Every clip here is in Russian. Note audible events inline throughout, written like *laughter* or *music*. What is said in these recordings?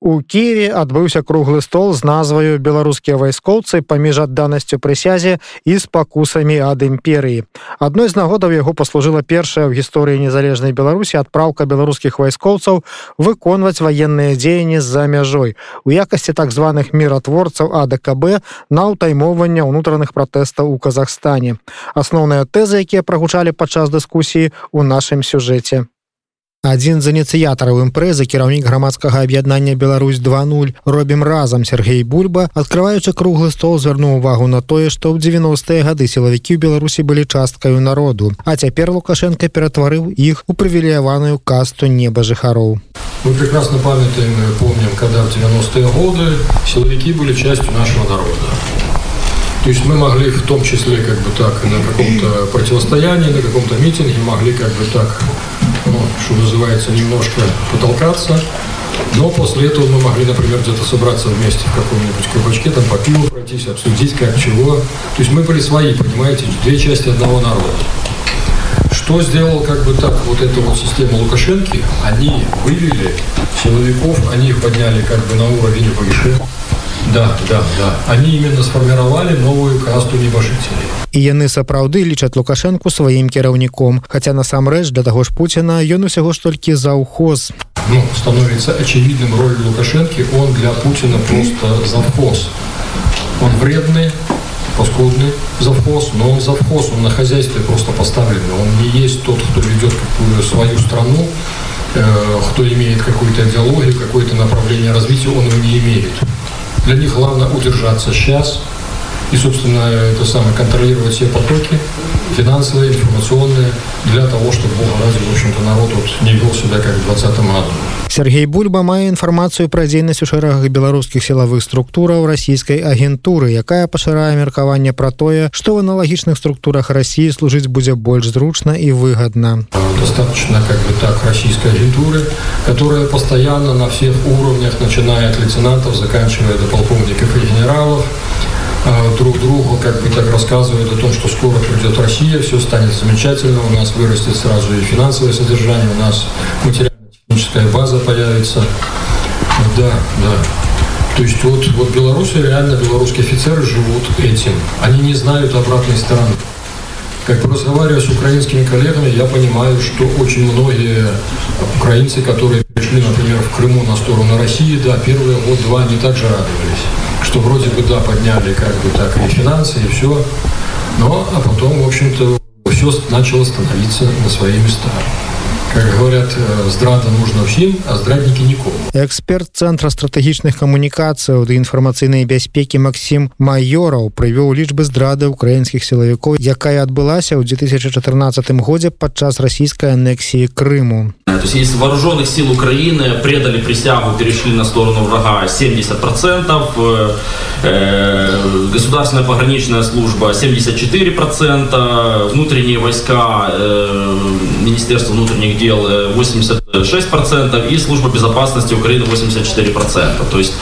У Киеве адбыўся круглы стол з назваю беларускія вайскоўцы паміж адданасцю прысязе і з пакусамі ад імперыі. Адной з нагодаў яго паслужыла першая ў гісторыі незалежнай беларусі адпраўка беларускіх вайскоўцаў выконваць ваенныя дзеянні з-за мяжой у якасці так званых міратворцаў АДКБ на ўтаймоўвання ўнутраных пратэстаў у Казахстане. Асноўныя тэзы, якія прагучалі падчас дыскусіі ў нашым сюжэце. Адзін з ініцыятараў імпрэзы кіраўнік грамадскага аб'яднання Беларусь 20 робім разам Сергей бульба адкрываючы круглы стол звярнуў увагу на тое што ў 90-е гады сілавікі ў беларусі былі часткаю народу а цяпер лукашенко ператварыў іх у прывілеяваную касту неба жыхароў мы прекрасно памятаем помним когда в 90-е годы силовики были частью нашего народа то есть мы могли в том числе как бы так на каком-то противостоянии на каком-то митинге могли как бы так ну, что называется, немножко потолкаться. Но после этого мы могли, например, где-то собраться вместе в каком-нибудь кабачке, там по пиву пройтись, обсудить как чего. То есть мы были свои, понимаете, две части одного народа. Что сделал как бы так вот эту вот систему Лукашенки? Они вывели силовиков, они их подняли как бы на уровень выше. Да, да, да. Они именно сформировали новую касту небожителей. І яны сапраўды лічаць лукашэнку сваім кіраўніком хаця насамрэч для таго ж пуціна ён усяго ж толькі заўхоз ну, становится очевидным роль лукашэнкі он для путина просто завхоз он вредный паскудный завхоз но он завхоз он на хозяйстве просто поставленный он не есть тот кто ведет какую свою страну э, кто имеет какую-то идеологию какое-то направление развития он его не имеет для них главное удержаться сейчас и, собственно, это самое контролировать все потоки финансовые, информационные, для того, чтобы Бога ради, в общем-то, народ вот не вел себя как в 20 году. Сергей Бульба мае інфармацыю пра дзейнасць у шэрагах беларускіх сілавых структураў расійскай агентуры, якая пашырае меркаванне пра тое, што в аналагічных структурах Росіі служыць будзе больш зручна і выгодна. Достаточно как бы так российской агентуры, которая постоянно на всех уровнях, начиная от лейтенантов, заканчивая до полковников и генералов, друг другу как бы так рассказывают о том, что скоро придет Россия, все станет замечательно, у нас вырастет сразу и финансовое содержание, у нас материально-техническая база появится. Да, да. То есть вот, вот в Беларуси реально белорусские офицеры живут этим. Они не знают обратной стороны. Как разговаривая с украинскими коллегами, я понимаю, что очень многие украинцы, которые пришли, например, в Крыму на сторону России, да, первые год-два они также радовались что вроде бы, да, подняли как бы так и финансы, и все. Но, а потом, в общем-то, все начало становиться на свои места. Как говорят, э, здрада нужна всім, а здраднікі нікому. Эксперт цэнтра стратэгічных камунікацыяў ды інфармацыйнай бяспекі Макссім Маёраў прывёў лічбы здрады украінскіх сілавікоў, якая адбылася ў 2014 годзе падчас расійскай анексіі Крыму. То есть из вооруженных сил Украины предали присягу, перешли на сторону врага 70%, э, э, государственная пограничная служба 74%, внутренние войска, э, Министерство внутренних внутренних дел э, 80 6% и служба безопасности Украины 84%. То есть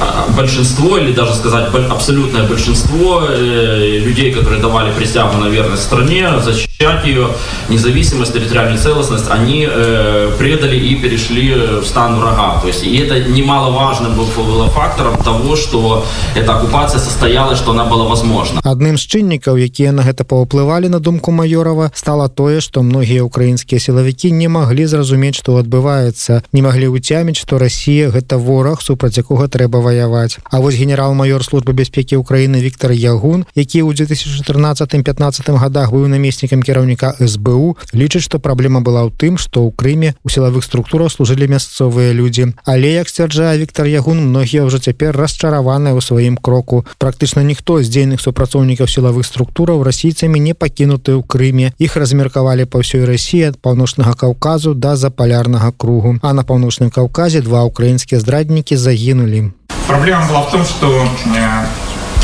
а, большинство, или даже сказать абсолютное большинство э, людей, которые давали присягу на верность стране, защищать ее, независимость, территориальную целостность, они э, предали и перешли э, в стан врага. То есть и это немаловажным было фактором того, что эта оккупация состоялась, что она была возможна. Одним из чинников, які нагета повпливали на думку Майорова, стало то, что многие украинские силовики не могли зрозуміти, что што адбываецца. Не маглі ўцяміць што Росія гэта вораг супраць якога трэба ваяваць. А вось генерал-маёр службы бяспекі Украіны Віктор ягун які ў 2014-15 годах быў намеснікам кіраўніка СБУ лічыць што праблема была ў тым што ў Крыме у сілавых структурах служылі мясцовыя людзі. Але як сцвярджае Віктор ягун многія ўжо цяпер расчараваныя ў сваім кроку. Практычна ніхто з дзейных супрацоўнікаў сілавых структураў расійцамі не пакінуты ў Крыме. Іх размеркавалі па ўсёй Росіі ад паўночнага каўказу да запалярнага кругу а на паўночным каўказе два украінскія здраднікі загінулі проблема была в том что э,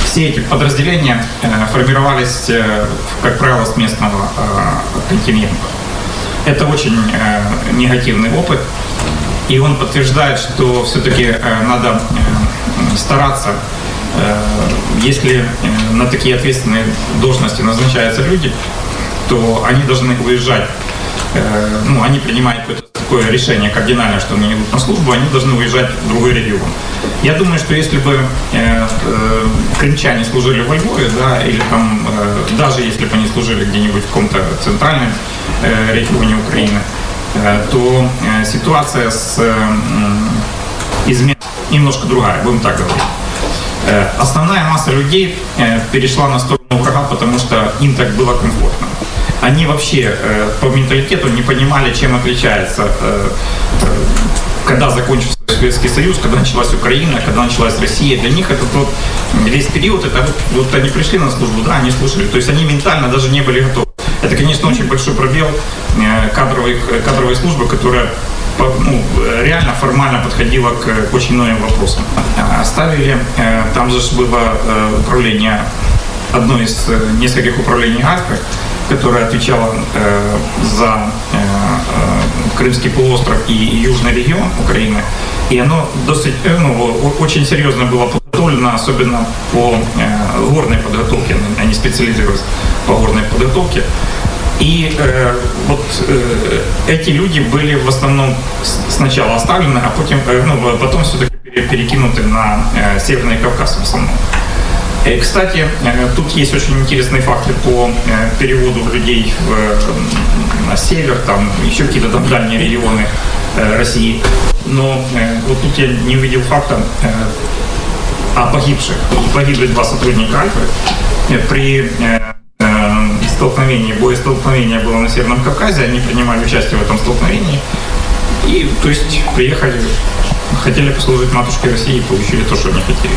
все эти подразделения э, формировались э, как правило с местного континента это очень негативный опыт и он подтверждает что все-таки надо стараться Если на такие ответственные должности назначаются люди, то они должны уезжать ну, они принимают какое-то такое решение кардинальное, что они идут на службу, они должны уезжать в другой регион. Я думаю, что если бы э, э, крымчане служили во Львове, да, или там, э, даже если бы они служили где-нибудь в каком-то центральном э, регионе Украины, э, то э, ситуация с э, измен немножко другая, будем так говорить. Э, основная масса людей э, перешла на сторону врага, потому что им так было комфортно они вообще э, по менталитету не понимали, чем отличается, э, э, когда закончился Советский Союз, когда началась Украина, когда началась Россия. Для них этот вот весь период, это вот, вот они пришли на службу, да, они слушали, то есть они ментально даже не были готовы. Это, конечно, очень большой пробел кадровой, кадровой службы, которая ну, реально формально подходила к очень многим вопросам. Оставили, там же было управление, одно из нескольких управлений Альфы, которая отвечала э, за э, э, Крымский полуостров и южный регион Украины. И оно э, ну, очень серьезно было подготовлено, особенно по э, горной подготовке. Они специализируются по горной подготовке. И э, вот э, эти люди были в основном сначала оставлены, а потом, э, ну, потом все-таки перекинуты на э, Северный Кавказ в основном. Э, кстати, э, тут есть очень интересные факты по э, переводу людей в, на север, там еще какие-то там дальние регионы России. Но вот тут я не увидел факта о погибших. Погибли два сотрудника Альфы. При столкновении, боестолкновение было на Северном Кавказе, они принимали участие в этом столкновении. И, то есть, приехали, хотели послужить матушке России и получили то, что они хотели.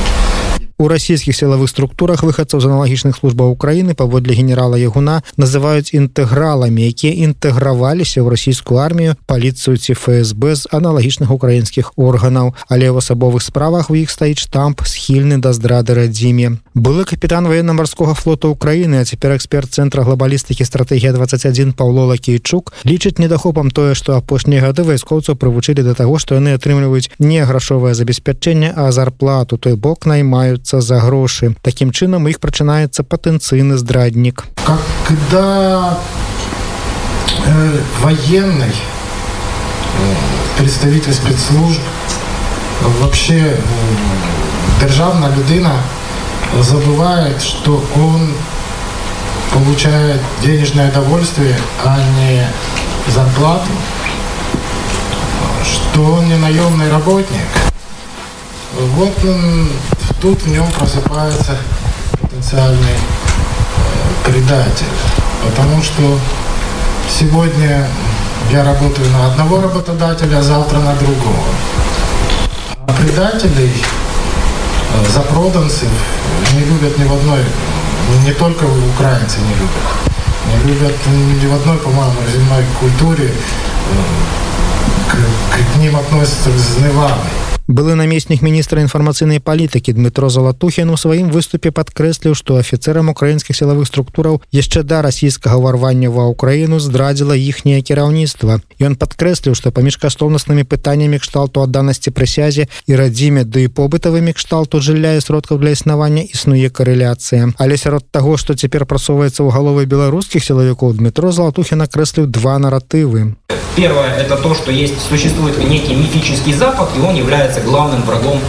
у расійскіх сілавых структурах выхадцаў з аналагічных службаў Украіны паводле генерала Ягуна называюць інтэграламі якія інтэграваліся ў расійскую армію паліцыю ці ФСБ з аналагічных украінскіх органаў але ў асабовых справах у іх стаіць штамп схільны да здрады радзіме былы капітан военно-марскога флота Украіны а цяпер эксперт цэнтра глобалістыкі стратегія 21 Паўло Лакейчук лічыць недахопам тое што апошнія гады вайскоўцаў прывучылі да таго што яны атрымліваюць не грашовае забеспячэнне а зарплату той бок наймаюцца бьются за гроши. Таким чином их прочинается потенцийный здрадник. Когда э, военный э, представитель спецслужб вообще э, державная людина забывает, что он получает денежное удовольствие, а не зарплату, что он не наемный работник. Вот он тут в нем просыпается потенциальный э, предатель. Потому что сегодня я работаю на одного работодателя, а завтра на другого. А предателей, э, запроданцев не любят ни в одной, не только украинцы не любят. Не любят ни в одной, по-моему, земной культуре. Э, к, к ним относятся с невагой былы намеснік міністра інфармацыйнай палітыкі Дмітро залатухін у сваім выступе падкрэсліў што афіцэрам украінскіх сілавых структураў яшчэ да расійскага ўварвання ва ўкраіну здрадзіла іхняе кіраўніцтва ён падкрэсліў што паміж каштоўнаснымі пытаннямі кшталту адданасці прысязе і радзіме ды да побытавымі кшталту жылля і сродкаў для існавання існуе карэляцыя але сярод таго што цяпер прасоўваецца ў галовы беларускіх сілавікоў Дмітро залатухін накрэсліў два наратывы Первое – это то, что есть, существует некий мифический Запад, и он является главным врагом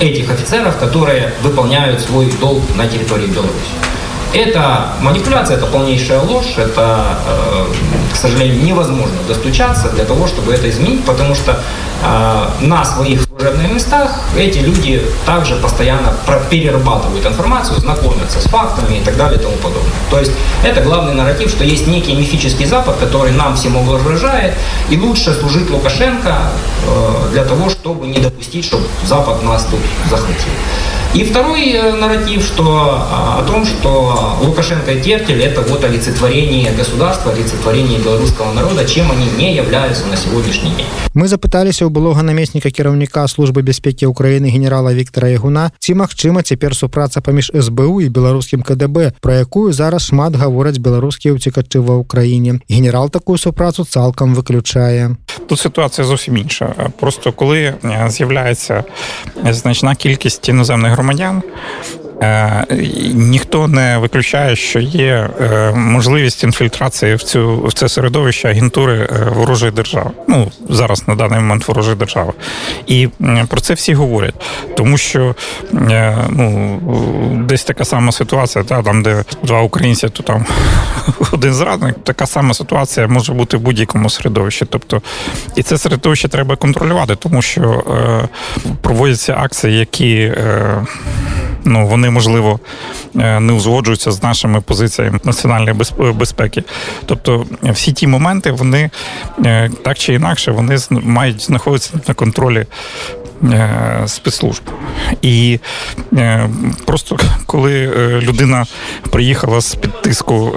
этих офицеров, которые выполняют свой долг на территории Беларуси. Это манипуляция, это полнейшая ложь, это, э, к сожалению, невозможно достучаться для того, чтобы это изменить, потому что э, на своих служебных местах эти люди также постоянно перерабатывают информацию, знакомятся с фактами и так далее и тому подобное. То есть это главный нарратив, что есть некий мифический Запад, который нам всем угрожает, и лучше служить Лукашенко э, для того, чтобы не допустить, чтобы Запад нас тут захватил. И второй э, нарратив, что о том, что Лукашенко и Тертель это вот олицетворение государства, олицетворение белорусского народа, чем они не являются на сегодняшний день. Мы запыталіся ў былога намесніка кіраўніка службы бяспекі Украіны генерала Віктора Ягуна, ці магчыма цяпер супраца паміж СБУ і беларускім КДБ, пра якую зараз шмат гавораць беларускія ўцікачы ва ўкраіне. Генерал такую супрацу цалкам выключае. Тут ситуація зовсім інша. Просто коли з'являється значна кількість іноземних громадян, Е, ніхто не виключає, що є е, можливість інфільтрації в цю в це середовище агентури е, ворожої держави. Ну зараз на даний момент ворожої держави, і про це всі говорять, тому що ну десь така сама ситуація, та там, де два українці, то там *laughs* один зрадник. Така сама ситуація може бути в будь-якому середовищі. Тобто, і це середовище треба контролювати, тому що проводяться акції, які ну вони можливо е, не узгоджуються з нашими позиціями національної безпеки. Тобто, всі ті моменти, вони е, так чи інакше, вони мають знаходитися на контролі Е, спецслужб. І е, просто коли е, людина приїхала з під тиску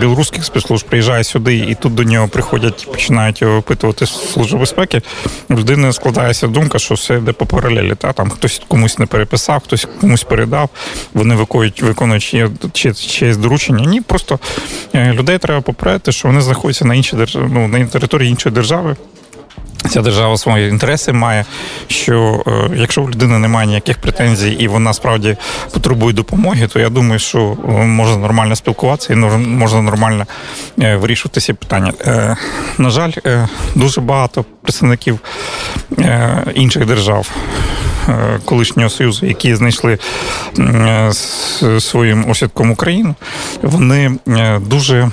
білоруських спецслужб, приїжджає сюди, і тут до нього приходять, починають його опитувати служби безпеки, в людини складається думка, що все йде по паралелі. Та? Там хтось комусь не переписав, хтось комусь передав, вони виконують виконують чиєсь доручення. Ні, просто людей треба попередити, що вони знаходяться на іншій державі, ну, на території іншої держави. Ця держава свої інтереси має. Що е, якщо у людини немає ніяких претензій і вона справді потребує допомоги, то я думаю, що е, можна нормально спілкуватися і можна нормально е, вирішувати ці питання. На жаль, дуже багато представників інших держав. Колишнього союзу, які знайшли своїм осідком Україну, вони дуже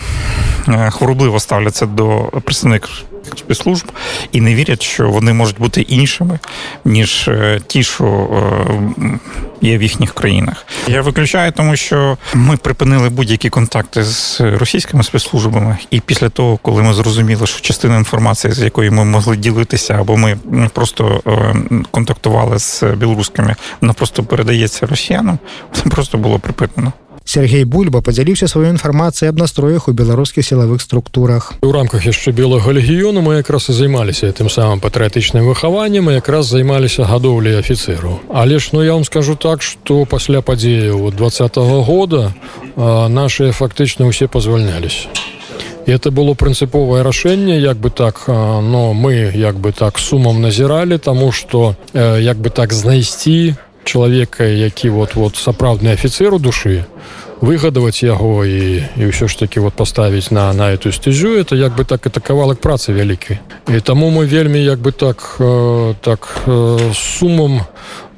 хворобливо ставляться до представників спецслужб і не вірять, що вони можуть бути іншими, ніж е, ті, що е, є в їхніх країнах. Я виключаю, тому що ми припинили будь-які контакти з російськими спецслужбами, і після того, коли ми зрозуміли, що частина інформації, з якою ми могли ділитися, або ми просто е, контактували з білоруськими, вона просто передається росіянам, *laughs* це просто було припинено. Сергей бульба падзяліўся сваёй інфармацыяй аб настроях у беларускіх сілавых структурах. У рамках яшчэ белага легіёну мы якраз і займаліся тым самым патрыятычным выхаваннем якраз займаліся гадоўляй афіцеру але ж ну я вам скажу так что пасля падзеяў двадцатого года наши фактычна ўсе пазвальнялись это было прынцыповае рашэнне як бы так но мы як бы так сумам назіралі тому что як бы так знайсці чалавека які вот вот сапраўдны афіцеру душы выгадаваць яго і і ўсё ж таки вот паставіць на на эту сцяжу это як бы так это кавалак працы вялікай. І таму мы вельмі як бы так э, так э, сумам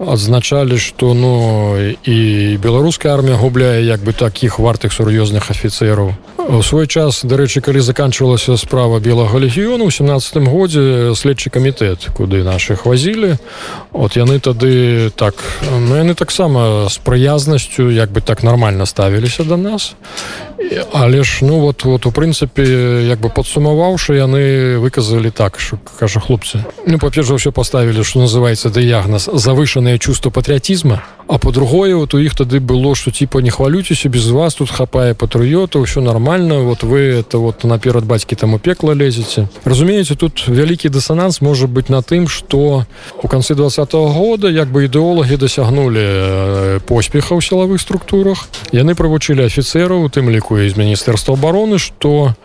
адзначалі что ну і беларуская армія губляе як бы таких вартых сур'ёзных афіцераў у свой час дарэчы калі заканчивалася справа белага легіёну у семнадцатым годзе следчы камітэт куды наших вазілі от яны тады так ну яны таксама з прыязнасцю як бы так нормально ставіліся до нас але ж ну вот вот у прынцыпе як бы подсумаваўшы яны выказалі так что кажа хлопцы ну па-перша ўсё поставілі что называется дыягназ завышанное чувство патрыотизма а по-другое вот у іх тады было что типа не хвалюцеся без вас тут хапае патрыёта ўсё нормально вот вы это вот наперад бацькі там у пекла лезеце разумееце тут вялікі дысонанс может быть на тым что у канцы двадцатого года як бы ідэолагі дасягнули э, поспеха ў сілавых структурах яны правучылі афіцераў у тым ліку з міністэрства обороны что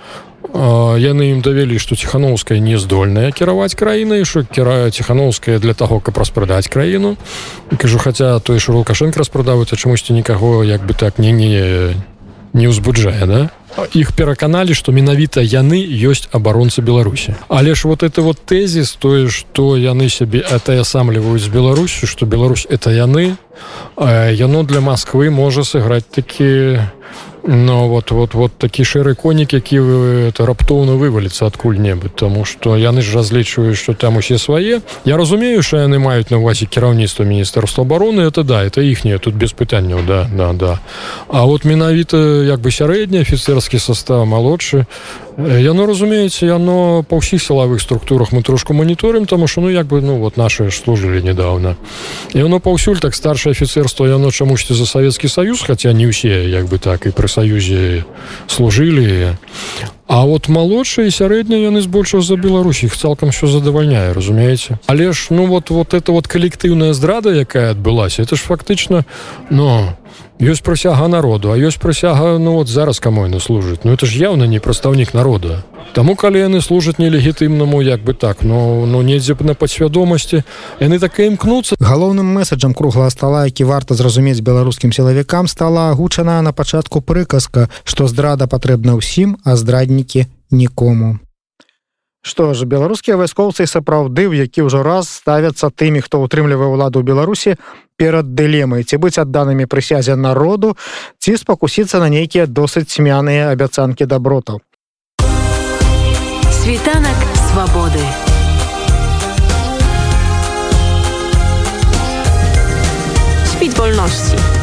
яны ім давялі што ціхановская не здольная кіраваць краінай що кірае ціхановская для таго каб распрадаць краіну. Кажу хаця той ж лукашенко распрадавы то чамусьці нікаго як бы так не не не ўзбуджае да? Іх пераканалі што менавіта яны ёсць абаронцы беларусі. Але ж вот это вот тэзіс тое што яны сябе атаясамліваюць з беларусю што Беларусь это яны яно для Масквы можа сыграць такі Ну вот вот вот такі шэры конік які это раптоўна вываліцца адкуль-небудзь тому что яны ж разлічваюць что там усе свае Я разумею що яны маюць на увазе кіраўніцтва міністэрства обороны это да это іхнее тут без пытанняў да да да А вот менавіта як бы сярэдні офіцерскі состав малодшы яно разумееце яно па ўсіх сілавых структурах мы трошку моніторым тому что ну як бы ну вот наши служылі недавно і оно паўсюль так старшее офіцерство яно чамусьці за Савецкі Саюз хотя не ўсе як бы так і пры саюзе служылі А вот малодшыя сярэднія яны збольшого за Беларусь іх цалкам все задавальняе разумееце але ж ну вот вот это вот калектыўная здрада якая адбылася это ж фактычна но ёсць прысяга народу а ёсць прысяга ну вот зараз каму яны служаць Ну это ж явно не прадстаўнік народа Таму калі яны служаць нелегітымнаму як бы так но ну недзе б на падсвядомасці яны так і імкнуцца галоўным месаджам круглага стала які варта зразумець беларускім сілавікам стала агучана на пачатку прыказка што здрада патрэбна ўсім а здраднікі нікому Што ж беларускія вайскоўцы сапраўды ў які ўжо раз ставяцца тымі хто ўтрымлівае ўладу ў беларусі перад дылемай ці быць адданымі прысязе народу ці спакусіцца на нейкія досыць цьмяныя абяцанкі дабротаў Світанак свабоды. Świt wolności.